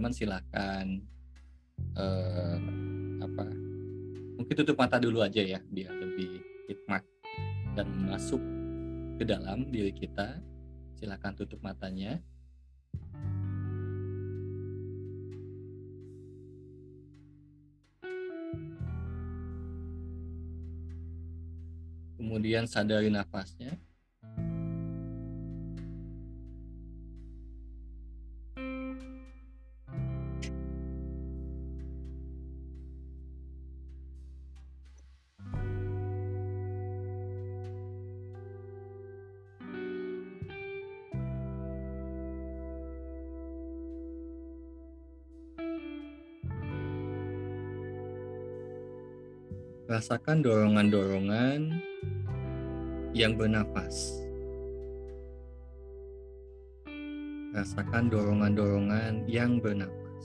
teman-teman silakan eh, apa mungkin tutup mata dulu aja ya biar lebih hikmat dan masuk ke dalam diri kita. Silakan tutup matanya. Kemudian sadari nafasnya Rasakan dorongan-dorongan yang bernafas. Rasakan dorongan-dorongan yang bernafas.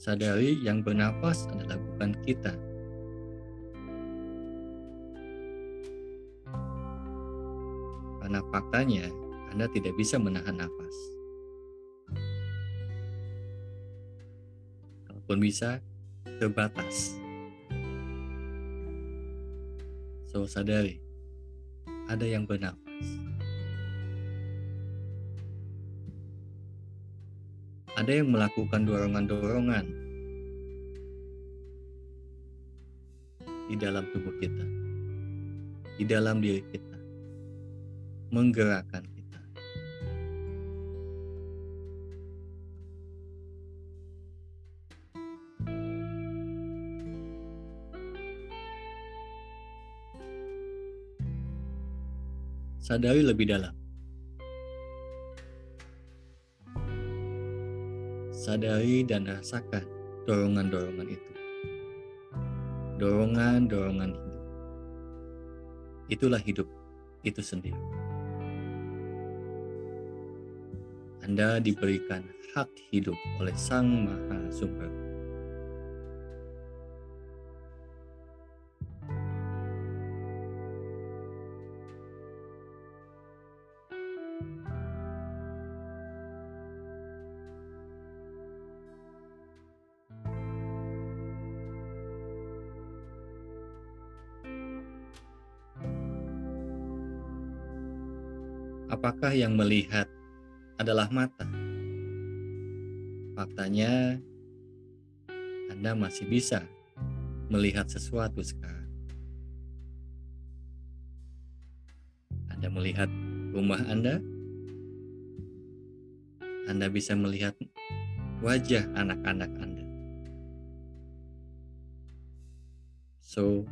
Sadari yang bernafas adalah bukan kita. Karena faktanya, Anda tidak bisa menahan nafas. Pun bisa terbatas. So sadari, ada yang bernafas. Ada yang melakukan dorongan-dorongan di dalam tubuh kita, di dalam diri kita, menggerakkan sadari lebih dalam. Sadari dan rasakan dorongan-dorongan itu. Dorongan-dorongan hidup. Itulah hidup itu sendiri. Anda diberikan hak hidup oleh Sang Maha Sumber apakah yang melihat adalah mata? Faktanya, Anda masih bisa melihat sesuatu sekarang. Anda melihat rumah Anda, Anda bisa melihat wajah anak-anak Anda. So,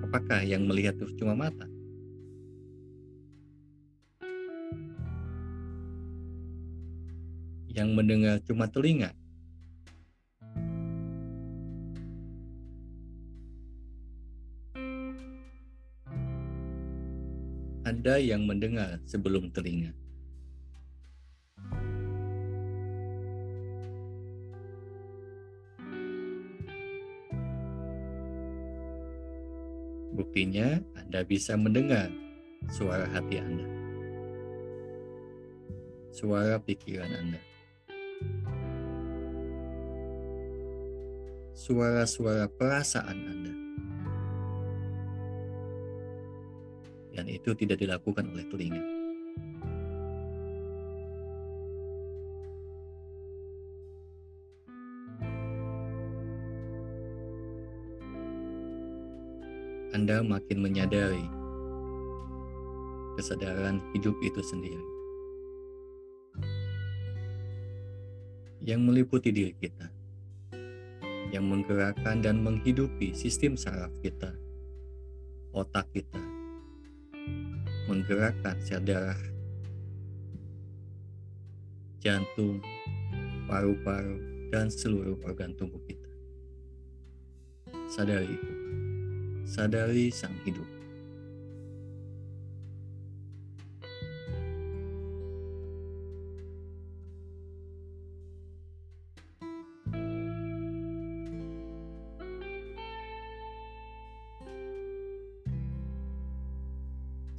apakah yang melihat itu cuma mata? Yang mendengar cuma telinga. Ada yang mendengar sebelum telinga. Buktinya, Anda bisa mendengar suara hati Anda, suara pikiran Anda. Suara-suara perasaan Anda. Dan itu tidak dilakukan oleh telinga. Anda makin menyadari kesadaran hidup itu sendiri yang meliputi diri kita yang menggerakkan dan menghidupi sistem saraf kita, otak kita, menggerakkan sel darah, jantung, paru-paru, dan seluruh organ tubuh kita. Sadari itu, sadari sang hidup.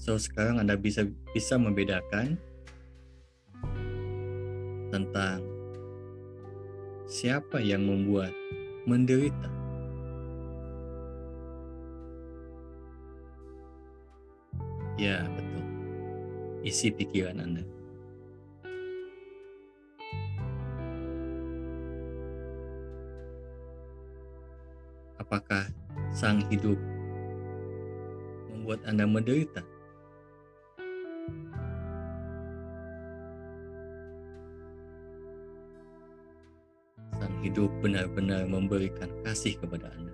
So sekarang Anda bisa bisa membedakan tentang siapa yang membuat menderita. Ya, betul. Isi pikiran Anda. Apakah sang hidup membuat Anda menderita? Hidup benar-benar memberikan kasih kepada Anda.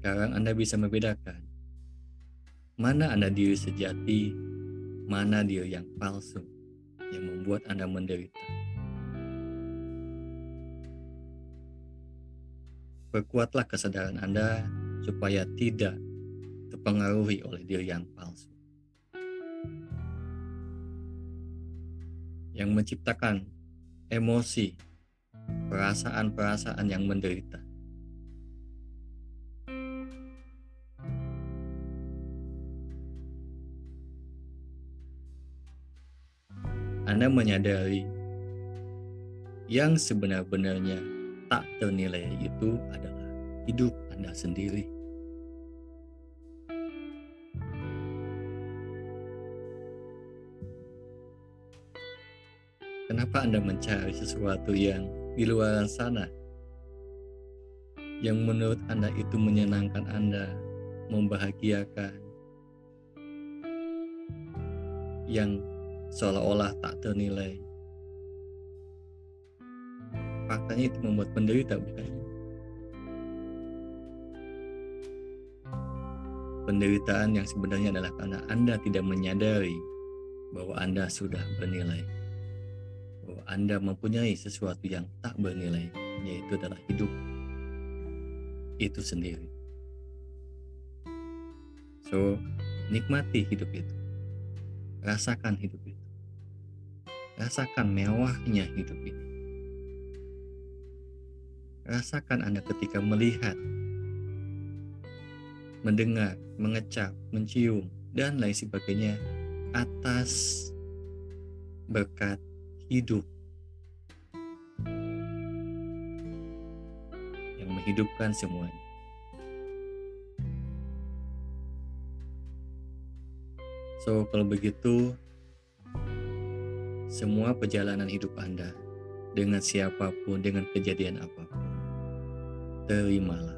Sekarang Anda bisa membedakan mana Anda diri sejati, mana diri yang palsu yang membuat Anda menderita. Perkuatlah kesadaran Anda supaya tidak terpengaruhi oleh diri yang palsu. Yang menciptakan emosi, perasaan-perasaan yang menderita Anda menyadari yang sebenar-benarnya tak ternilai itu adalah hidup Anda sendiri. Kenapa Anda mencari sesuatu yang di luar sana yang menurut Anda itu menyenangkan Anda, membahagiakan, yang seolah-olah tak ternilai. Faktanya itu membuat penderita bukan? Penderitaan yang sebenarnya adalah karena Anda tidak menyadari bahwa Anda sudah bernilai. Bahwa Anda mempunyai sesuatu yang tak bernilai, yaitu adalah hidup itu sendiri. So, nikmati hidup itu. Rasakan hidup itu. Rasakan mewahnya hidup ini. Rasakan Anda ketika melihat, mendengar, mengecap, mencium, dan lain sebagainya atas berkat hidup yang menghidupkan semuanya. So, kalau begitu, semua perjalanan hidup Anda dengan siapa pun, dengan kejadian apa pun. Terimalah.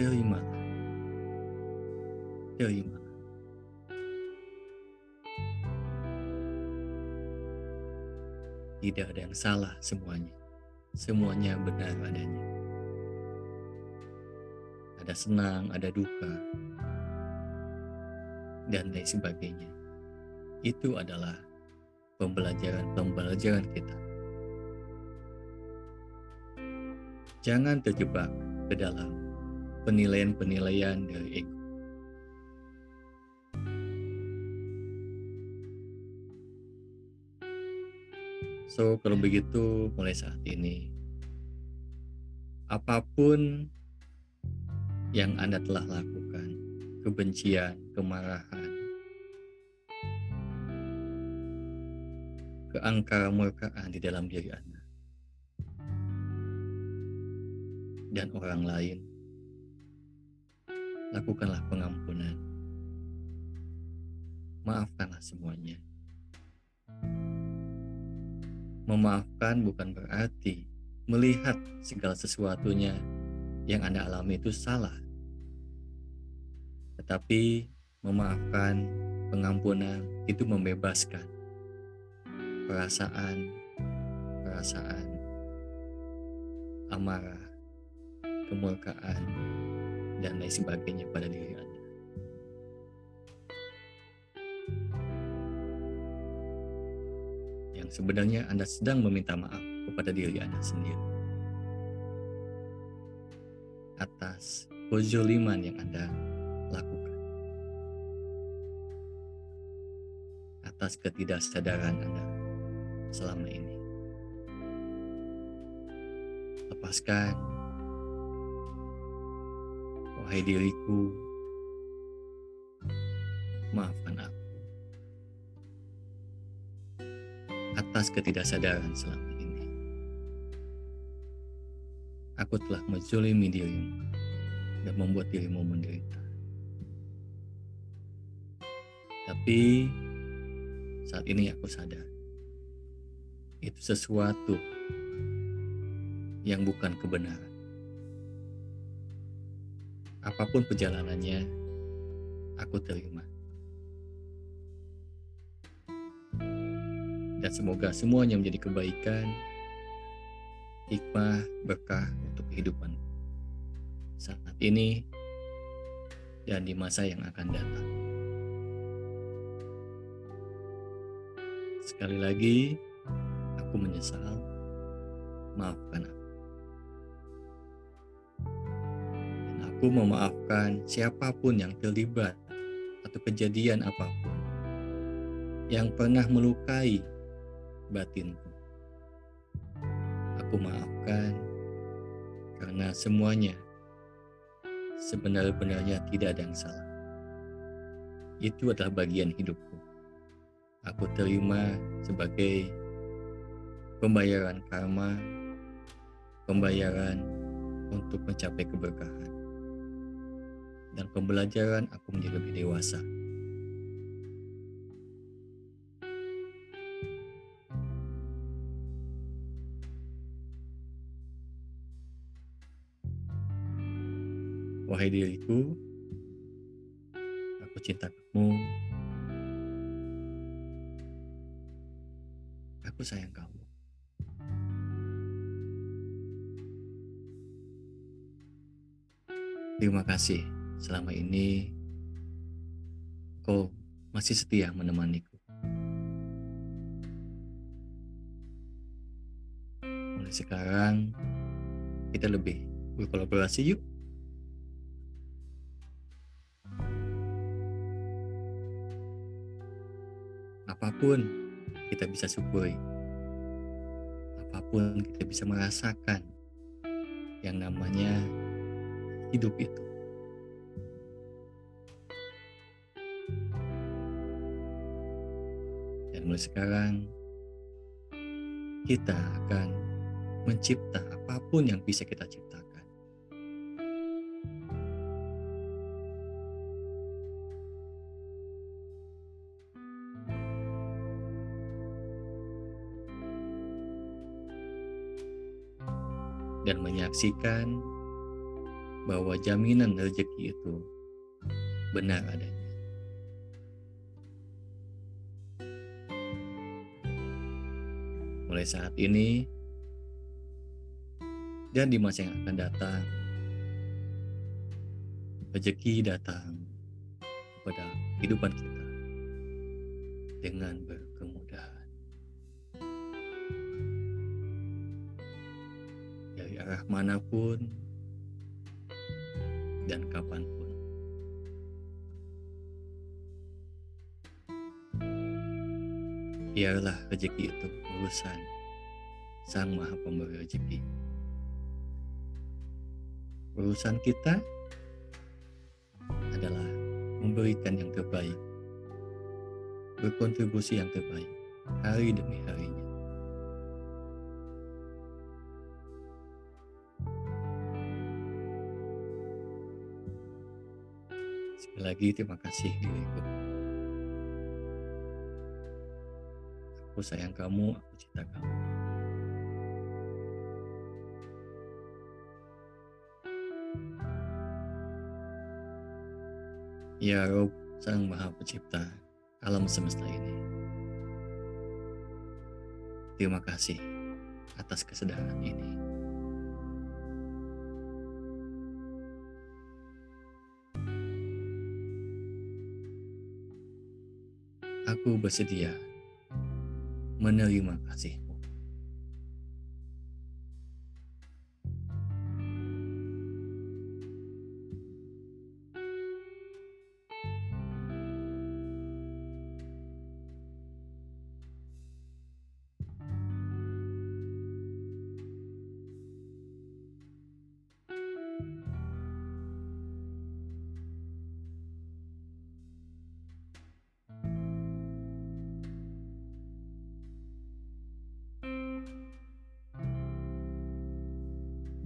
Terimalah. Terimalah. Tidak ada yang salah semuanya. Semuanya benar adanya. Ada senang, ada duka, dan lain sebagainya itu adalah pembelajaran-pembelajaran kita. Jangan terjebak ke dalam penilaian-penilaian dari ego. So, kalau begitu, mulai saat ini, apa pun yang Anda telah lakukan, kebencian, kemarahan, keangkara-murkaan di dalam diri Anda dan orang lain. Lakukanlah pengampunan. Maafkanlah semuanya. Memaafkan bukan berarti melihat segala sesuatunya yang Anda alami itu salah. Tetapi memaafkan, pengampunan itu membebaskan perasaan, perasaan amarah, kemurkaan, dan lain sebagainya pada diri Anda. Yang sebenarnya Anda sedang meminta maaf kepada diri Anda sendiri atas kezoliman yang Anda lakukan. Atas ketidaksadaran Anda selama ini. Lepaskan wahai diriku, maafkan aku atas ketidaksadaran selama ini. Aku telah menzolimi dirimu dan membuat dirimu menderita. Tapi saat ini aku sadar itu sesuatu yang bukan kebenaran. Apa pun perjalanannya, aku terima. Dan semoga semuanya menjadi kebaikan, hikmah, berkah untuk kehidupan saat ini dan di masa yang akan datang. Sekali lagi, aku menyesal. Maafkan aku. Aku memaafkan siapa pun yang terlibat atau kejadian apa pun yang pernah melukai batinku. Aku maafkan karena semuanya sebenarnya tidak ada yang salah. Itu adalah bagian hidupku aku terima sebagai pembayaran karma, pembayaran untuk mencapai keberkahan, dan pembelajaran aku menjadi lebih dewasa. Wahai diriku, aku cinta kamu Aku sayang kamu. Terima kasih selama ini kau masih setia menemaniku. Mulai sekarang kita lebih berkolaborasi yuk. Apa pun kita bisa syukuri. Apa pun kita bisa merasakan yang namanya hidup itu. Mulai sekarang kita akan mencipta apa pun yang bisa kita ciptakan. dan menyaksikan bahwa jaminan rezeki itu benar adanya. Mulai saat ini dan di masa yang akan datang, rezeki datang kepada kehidupan kita dengan berkemudahan. arah mana pun dan kapan pun. Biarlah rezeki itu urusan Sang Maha Pemberi rezeki. Urusan kita adalah memberikan yang terbaik, berkontribusi yang terbaik hari demi harinya. Sekali lagi terima kasih diriku. Aku sayang kamu, aku cinta kamu. Ya Rob, Sang Maha Pencipta alam semesta ini. Terima kasih atas kesadaran ini. Aku bersedia menerima kasihmu.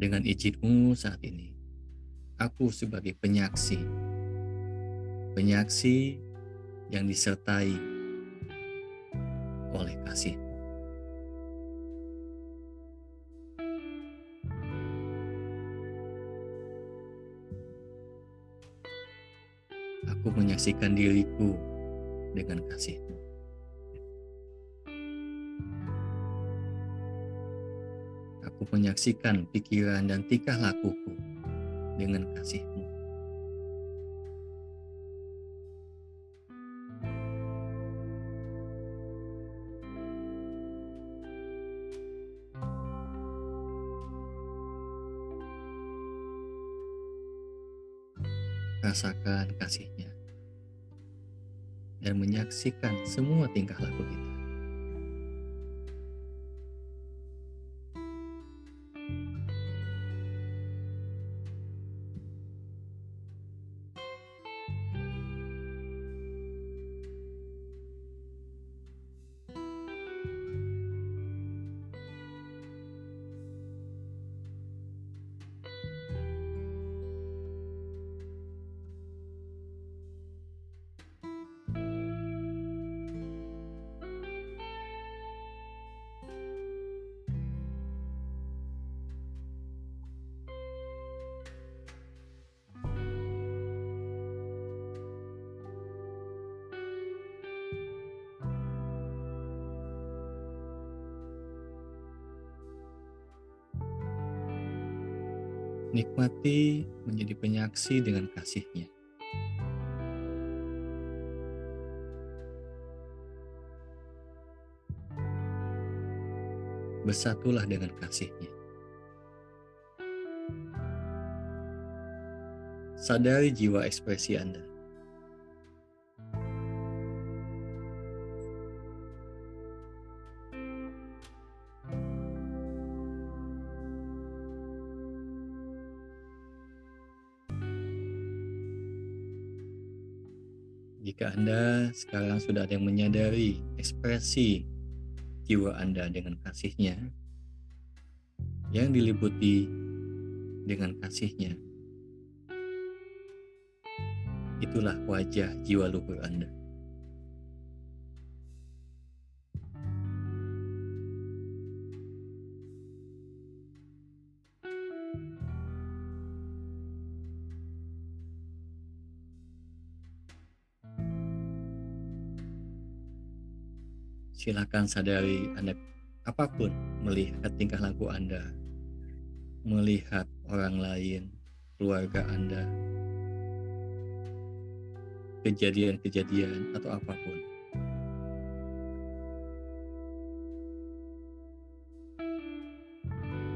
Dengan izinmu saat ini, aku sebagai penyaksi, penyaksi yang disertai oleh kasih. Aku menyaksikan diriku dengan kasihmu. Aku menyaksikan pikiran dan tingkah lakuku dengan kasihmu. Rasakan kasihnya dan menyaksikan semua tingkah laku kita. Nikmati menjadi penyaksi dengan kasihnya. Bersatulah dengan kasihnya. Sadari jiwa ekspresi Anda. Jika Anda sekarang sudah ada yang menyadari ekspresi jiwa Anda dengan kasihnya, yang diliputi dengan kasihnya, itulah wajah jiwa luhur Anda. Silakan sadari Anda apa pun melihat tingkah laku Anda, melihat orang lain, keluarga Anda, kejadian-kejadian atau apa pun.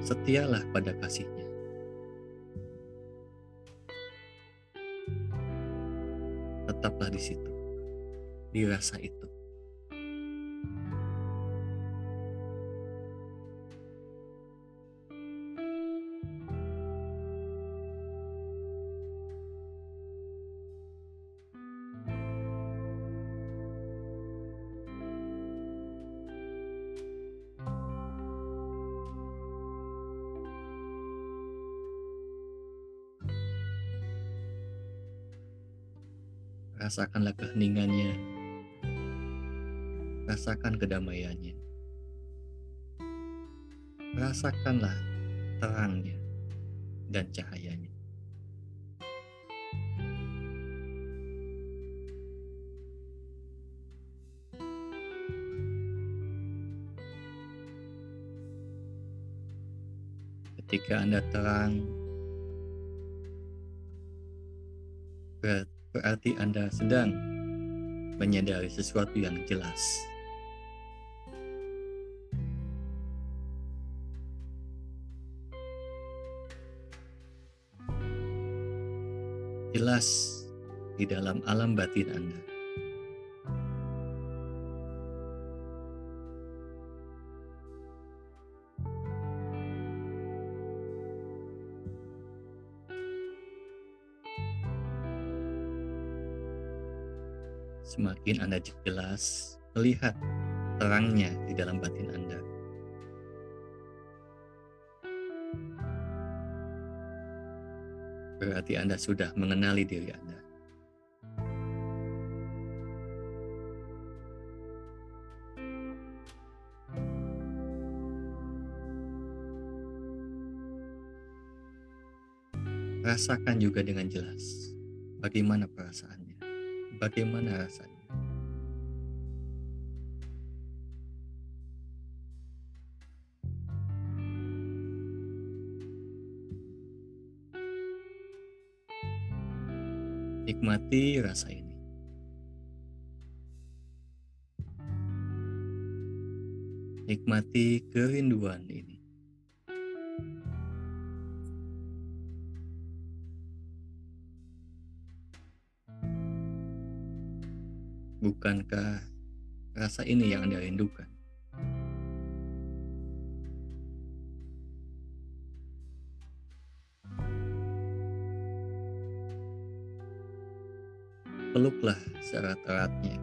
Setialah pada kasihnya. Tetaplah di situ, di rasa itu. Rasakanlah keheningannya. Rasakan kedamaiannya. Rasakanlah terangnya dan cahayanya. Ketika Anda terang, Anda sedang menyadari sesuatu yang jelas. Jelas di dalam alam batin Anda. Semakin Anda jelas melihat terangnya di dalam batin Anda. berarti Anda sudah mengenali diri Anda. Rasakan juga dengan jelas bagaimana perasaannya, bagaimana rasanya. Nikmati rasa ini. Nikmati kerinduan ini. Bukankah rasa ini yang Anda rindukan? Peluklah serat-eratnya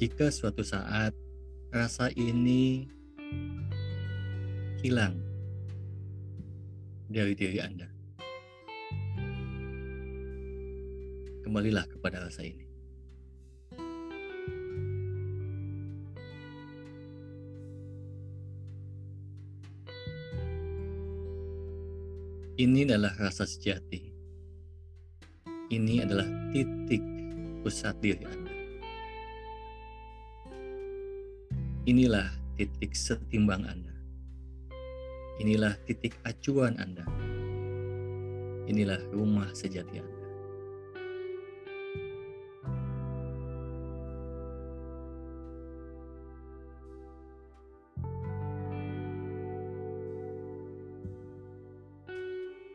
Jika suatu saat rasa ini hilang dari diri Anda, kembalilah kepada rasa ini. Ini adalah rasa sejati. Ini adalah titik pusat diri Anda. Inilah titik setimbang Anda. Inilah titik acuan Anda. Inilah rumah sejati Anda.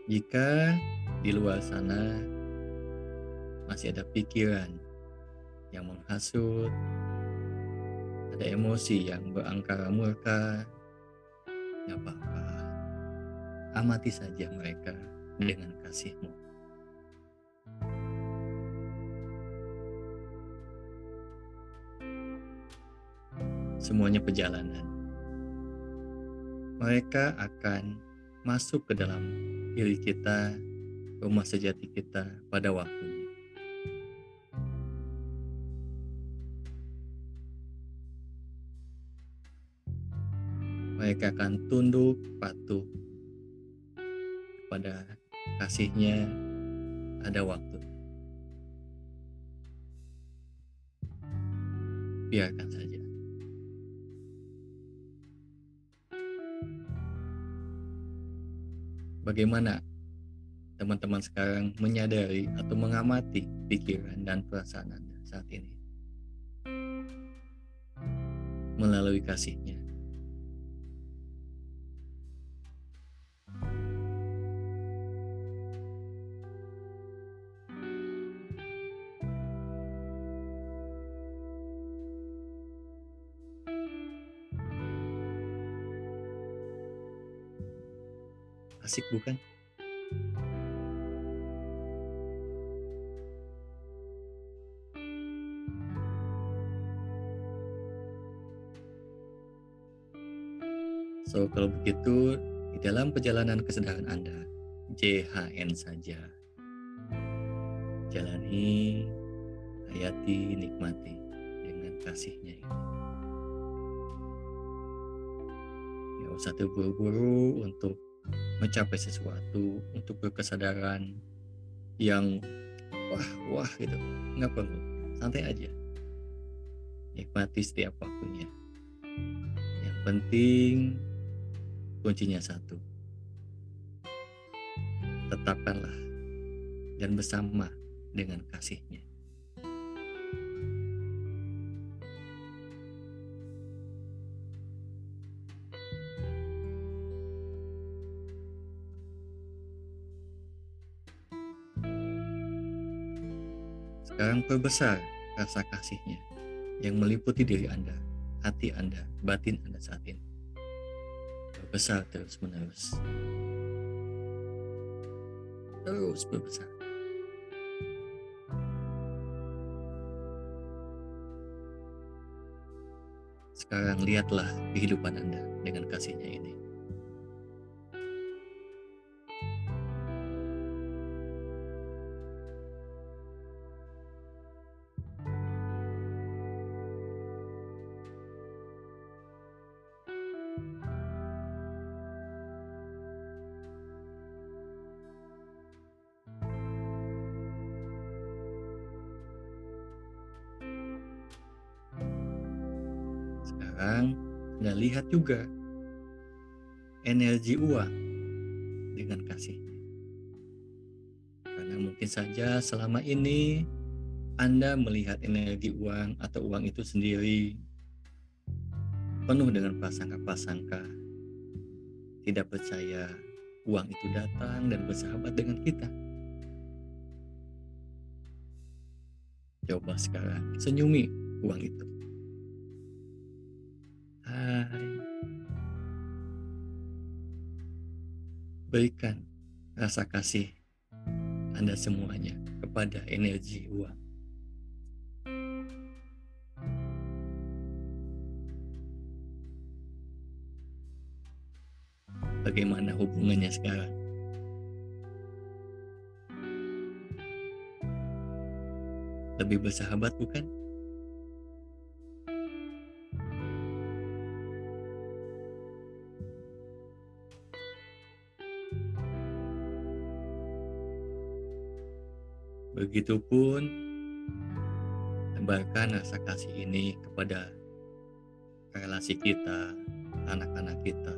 Jika di luar sana masih ada pikiran yang menghasut, ada emosi yang berangkara murka, apa-apa. Amati saja mereka dengan kasihmu. Semuanya perjalanan. Mereka akan masuk ke dalam diri kita, rumah sejati kita pada waktunya. Mereka akan tunduk patuh kepada kasihnya ada waktu. Biarkan saja. Bagaimana teman-teman sekarang menyadari atau mengamati pikiran dan perasaan Anda saat ini? Melalui kasihnya. Asik bukan? So, kalau begitu, di dalam perjalanan kesadaran Anda, JHN saja. Jalani, hayati, nikmati dengan kasihnya ini. Gak usah terburu-buru untuk mencapai sesuatu untuk berkesadaran yang wah wah gitu. Nggak perlu santai aja. Nikmati setiap waktunya. Yang penting kuncinya satu. Tetapkanlah dan bersama dengan kasihnya. Sekarang perbesar rasa kasihnya yang meliputi diri Anda, hati Anda, batin Anda saat ini. Berbesar terus menerus. Terus berbesar. Sekarang lihatlah kehidupan Anda dengan kasihnya ini. Sekarang Anda lihat juga energi uang dengan kasihnya. Karena mungkin saja selama ini Anda melihat energi uang atau uang itu sendiri penuh dengan prasangka-prasangka. Tidak percaya uang itu datang dan bersahabat dengan kita. Coba sekarang senyumi uang itu. Berikan rasa kasih Anda semuanya kepada energi uang. Bagaimana hubungannya sekarang? Lebih bersahabat bukan? Begitupun tebarkan rasa kasih ini kepada relasi kita, anak-anak kita,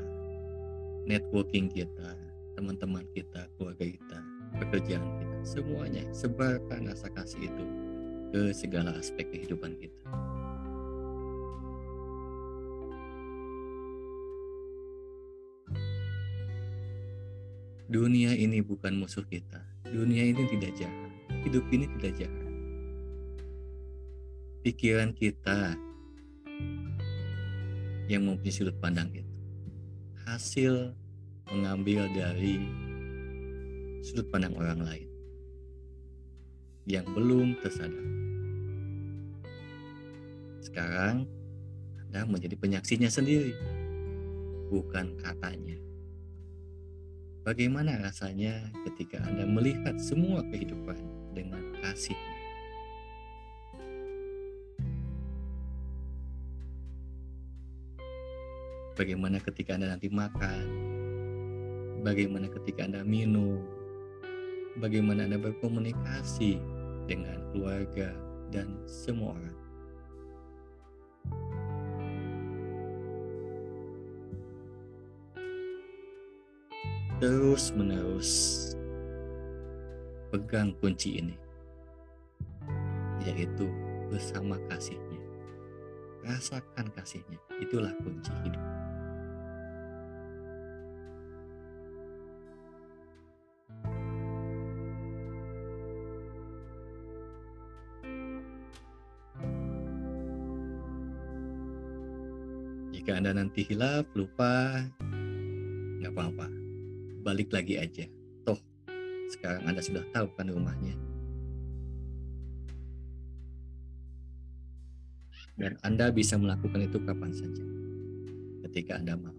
networking kita, teman-teman kita, keluarga kita, pekerjaan kita, semuanya sebarkan rasa kasih itu ke segala aspek kehidupan kita. Dunia ini bukan musuh kita. Dunia ini tidak jahat hidup ini tidak jahat. Pikiran kita yang mempunyai sudut pandang itu hasil mengambil dari sudut pandang orang lain yang belum tersadar. Sekarang Anda menjadi penyaksinya sendiri, bukan katanya. Bagaimana rasanya ketika Anda melihat semua kehidupan dengan kasih. Bagaimana ketika Anda nanti makan? Bagaimana ketika Anda minum? Bagaimana Anda berkomunikasi dengan keluarga dan semua orang? Terus menerus pegang kunci ini, yaitu bersama kasihnya. Rasakan kasihnya, itulah kunci hidup. Jika Anda nanti hilaf, lupa, nggak apa-apa. Balik lagi aja sekarang Anda sudah tahu kan rumahnya. Dan Anda bisa melakukan itu kapan saja. Ketika Anda mau.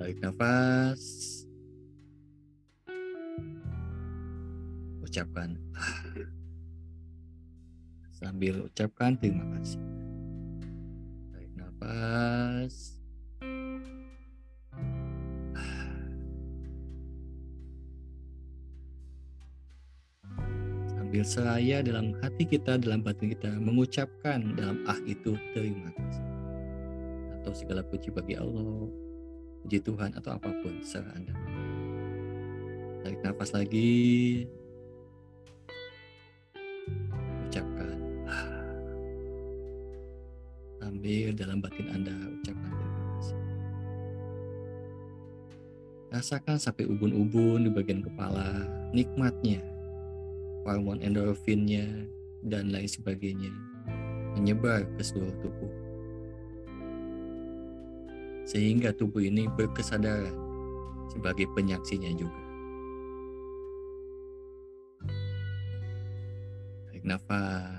Tarik nafas. Ucapkan terima kasih. Tarik nafas. Sambil seraya dalam hati kita, dalam batin kita mengucapkan dalam ah itu terima kasih. atau segala puji bagi Allah, puji Tuhan atau apa pun terserah Anda. Tarik nafas lagi. Dalam batin Anda ucapkan terima kasih. Rasakan sampai ubun-ubun di bagian kepala, nikmatnya, hormon endorfinnya, dan lain sebagainya menyebar ke seluruh tubuh. Sehingga tubuh ini berkesadaran sebagai penyaksinya juga. Tarik nafas.